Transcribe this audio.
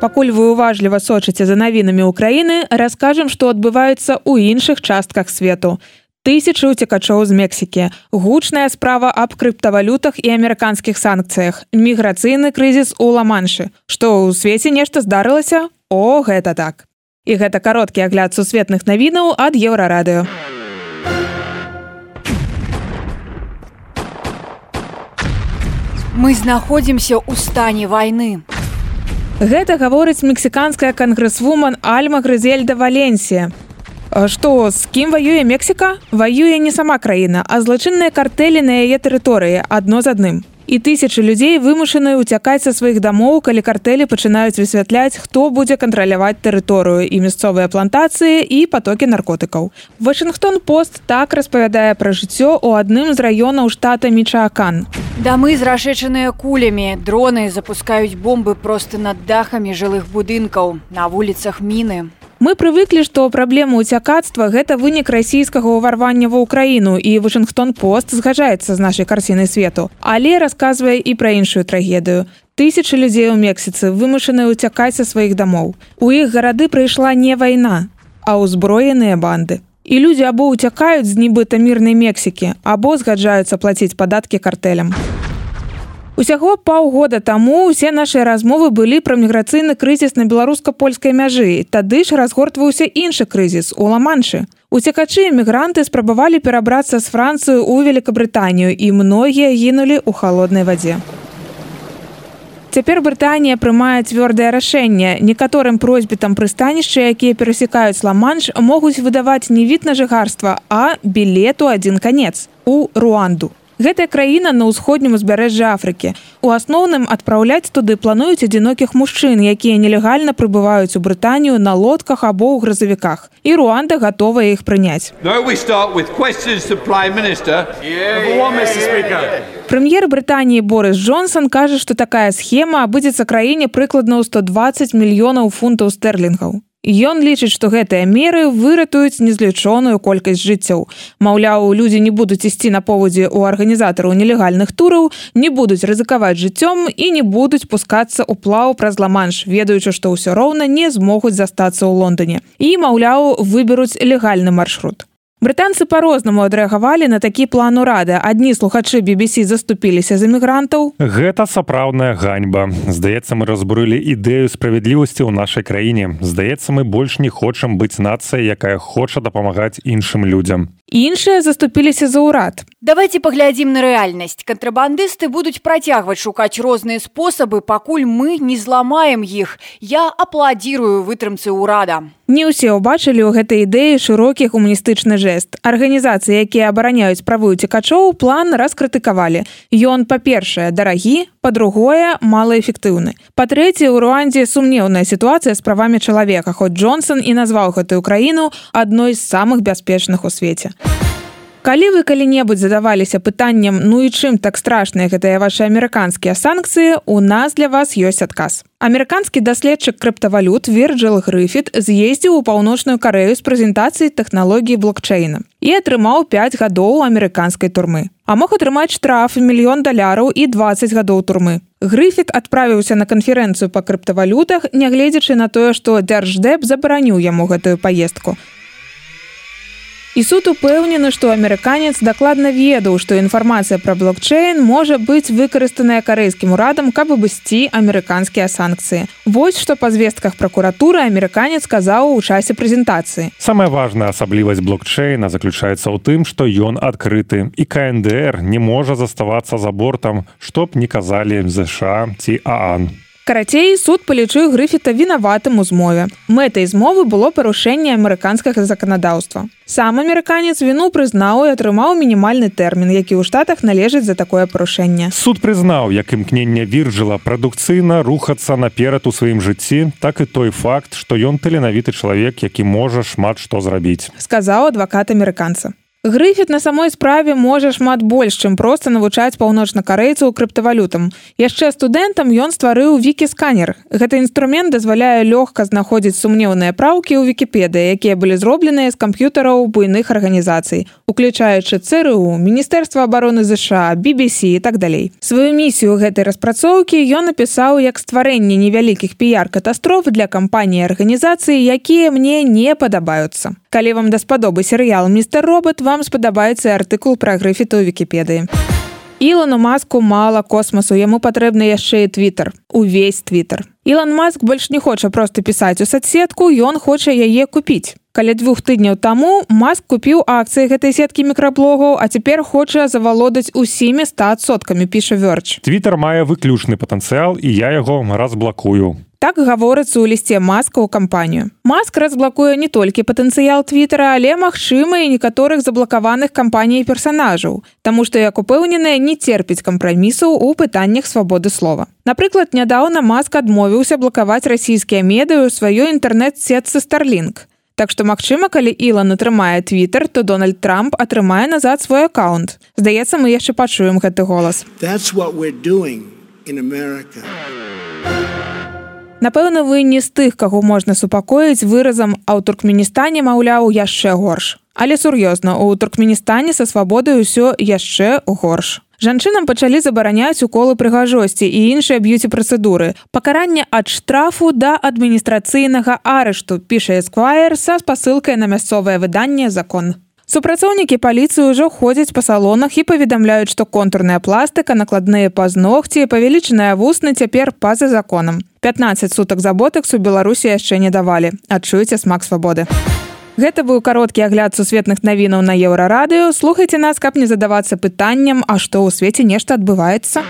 Пакуль вы уважліва сочыце за навінамі ўкраіны, раскажам, што адбываецца ў іншых частках свету. Тысячы уцекачоў з Мексікі, гучная справа аб крыптавалютах і амерыканскіх санкцыях, міграцыйны крызіс у ла-маншы. Што ў свеце нешта здарылася? О, гэта так. І гэта кароткі агляд сусветных навінаў ад еўрарадыё. Мы знаходзімся ў стане вайны. Гэта гаворыць мексіканская кангрэсвуман Альма Грызельда Валенсія. Што з кім ваюе Мексіка? Ваюе не сама краіна, а злачынныя картэлі на яе тэрыторыі адно з адным і тысячы людзей вымушаны ўцякаць са сваіх дамоў калі картэлі пачынаюць высвятляць хто будзе кантраляваць тэрыторыю і мясцовыя плантацыі і потокі наркотыкаў. Вашингтон пост так распавядае пра жыццё у адным з раёнаў штата мічаакан дамы зрашэчаныя кулямі. Дроны запускаюць бомбы проста над дахамі жылых будынкаў на вуліцах міны Мы прывыклі, што праблема ўцякацтва гэта вынік расійскага ўварвання ва ўкраіну і Вашынгтон пост згаджаецца з нашай карцінай свету. Але расказвае і пра іншую трагедыю. Тысячы людзей у Мексіцы вымушаны ўцякаць са сваіх дамоў. У іх гарады прыйшла не вайна, а ўзброеныя банды. І людзі або ўцякаюць з нібыта мірнай Мексікі, або згаджаюцца плаціць падаткі картэлям. Усяго паўгода таму ўсе нашыя размовы былі пра міграцыйны крызіс на беларуска-польскай мяжы. Тады ж разгортваўся іншы крызіс у ламаншы. Уцекачы эмігранты спрабавалі перабрацца з Францыю ў Великабрытанію і многія гінулі ў халоднай вадзе. Цяпер Брытанія прымае цвёрдае рашэнне. Некаторым просьбітам прыстанішча, якія перасекаюць ла-манш, могуць выдаваць не від на жыхарства, а білету адзін канец у Руанду. Гэтая краіна на ўсходнім узбярэжжа Афрыкі. У асноўным адпраўляць туды плануюць адзінокіх мужчын, якія нелегальна прыбываюць у Брытанію на лодках або ў гразавіках. І Руанда гатовая іх прыняць. Прэм'ер Брытаніі Борыс Джонсон кажа, што такая схема абыдзецца краіне прыкладна ў 120 мільёнаў фунтаў стэрлінгаў. Ён лічыць, што гэтыя меры выратуюць незлічоную колькасць жыццяў. Маўляў, людзі не будуць ісці на повадзе ў арганізатараў нелегальных тураў, не будуць рызыкаваць жыццём і не будуць пускацца ў плаў праз ла-манш, ведаючы, што ўсё роўна не змогуць застацца ў Лондоне. І, маўляў, выберуць легальны маршрут. Брытанцы па-рознаму адрэагавалі на такі план урада. Адні слухачы BBC заступіліся за мігрантаў. Гэта сапраўдная ганьба. Здаецца, мы разбурылі ідэю справядлівасці ў нашай краіне. Здаецца, мы больш не хочам быць нацыяй, якая хоча дапамагаць іншым людзям. Іншыя заступіліся за ўрад. Давайте паглядзім на рэальнасць. Кантрабандысты будуць працягваць шукаць розныя спосабы, пакуль мы не зламаем іх. Я апладзірую вытрымцы ўрада. Не ўсе ўбачылі ў гэтай ідэі шырокі гуманістычны жэст. Арганізацыі, якія абараняюць правую цікачоў, план раскрытыкавалі. Ён, па-першае, дарагі, па-другое, малаэфектыўны. Па-трэцяе, у Руандзе сумнеўная сітуацыя з правамі чалавека, хоць Джонсон і назваў гэтую краіну адной з самых бяспечных у свеце. Калі вы калі-небудзь задаваліся пытаннем ну і чым так страшныя гэтыя ваши амерыканскія санкцыі? у нас для вас ёсць адказ. Амерыканскі даследчык крыптавалют верджил грыфіт з'ездзіў у паўночную карею з прэзентацыі тэхналогіі блокчейна і атрымаў 5 гадоў амерыканскай турмы. А мог атрымаць штраф мільён даляраў і 20 гадоў турмы. Грыфіт адправіўся на канферэнцыю па крыптавалютах нягледзячы на тое што дзярждэп забараніў яму гэтую паездку І суд упэўнены, што амерыканец дакладна ведаў, што інфармацыя пра блокчейн можа быць выкарыстаная карэйскім урадам, каб абысці амерыканскія санкцыі. Вось што па звестках пракуратуры амерыканец казаў у часе прэзентацыі. Самая важная асаблівасць блокчейна заключаецца ў тым, што ён адкрыты і КНДР не можа заставацца за бортам, што б не казалі ЗША ці Аан. Карацей суд палічыў грыфіта вінаватым у змове. Мэтай змовы было парушэнне амерыканскага заканадаўства. Сам амерыканец віну прызнаў і атрымаў мінімальны тэрмін, які ў штатах належыць за такое парушэнне. Суд прызнаў, як імкнення віржыла прадукцыйна рухацца наперад у сваім жыцці, так і той факт, што ён таленавіты чалавек, які можа шмат што зрабіць. сказаў адвакат амерыканца. Грыфіт на самой справе можа шмат больш, чым проста навучаць паўночна-карэйцаў крыптавалютам. Яшчэ студэнтам ён стварыў вікі-сканер. Гэты інструмент дазваляе лёгка знаходзіць сумнеўныя праўкі ў вікіпедыі, якія былі зробленыя з камп'ютараў буйных арганізацый, уключаючы ЦРУ, міністэрства обороны ЗША, BBC і так далей. Сваю місію гэтай распрацоўкі ён напісаў як стварэнне невялікіх піяр-катастроф для кампаніі арганізацыі, якія мне не падабаюцца. Калі вам даспадобы серыял містер робот вам спадабаецца артыкул пра грыфіту ў вікіпедыі. Ілану маску мала космасу яму патрэбны яшчэ і твиттер увесь твиттер Ілан маск больш не хоча проста пісаць у соцсетку ён хоча яе купіць. Каля двух тыдняў таму маск купіў акцыі гэтай сеткі мікраблогаў а цяпер хоча завалодаць усімі статсоткамі піша вёрч твиттер мае выключны патэнцыял і я яго разблакую Так гаворыцца ў лісце маска ў кампанію. Маск разблакуе не толькі патэнцыял твиттера, але магчыма і некаторых заблакаваных кампаній персанажаў, Таму што як упэўненая не церпіць кампрамісаў у пытаннях свабоды слова. Напрыклад, нядаўна маск адмовіўся блакаваць расійскія медыю сваёй інтэрнэт-сетцы Starлінк. Так што магчыма, калі Ілан атрымае твиттер, то Дональд Трамп атрымае назад свой аккаунт. Здаецца, мы яшчэ пачуем гэты голас. That's what we're doing in America. Напэўна, вы не з тых, каго можна супакоіць выразам, а ў туркменістане, маўляў, яшчэ горш. Але сур'ёзна, у туркменістане са свабодай усё яшчэ горш. Жанчынам пачалі забараняць уколы прыгажосці і іншыя б'юці працэдуры. Пакаранне ад штрафу да адміністрацыйнага арышту, піша эсквайр са спасылкай на мясцовае выданне закон. Супрацоўнікі паліцыі ўжо ходзяць па салонах і паведамляюць, што контурная пластыка, накладныя пазногці, павялічаная вусны цяпер па-за законам. 15 сутак за ботакс у Беларусі яшчэ не давалі. Адчуеце смак свабоды. Гэта быў кароткі агляд сусветных навінаў на еўрарадыё. Слухайце нас, каб не задавацца пытанням, а што ў свеце нешта адбываецца.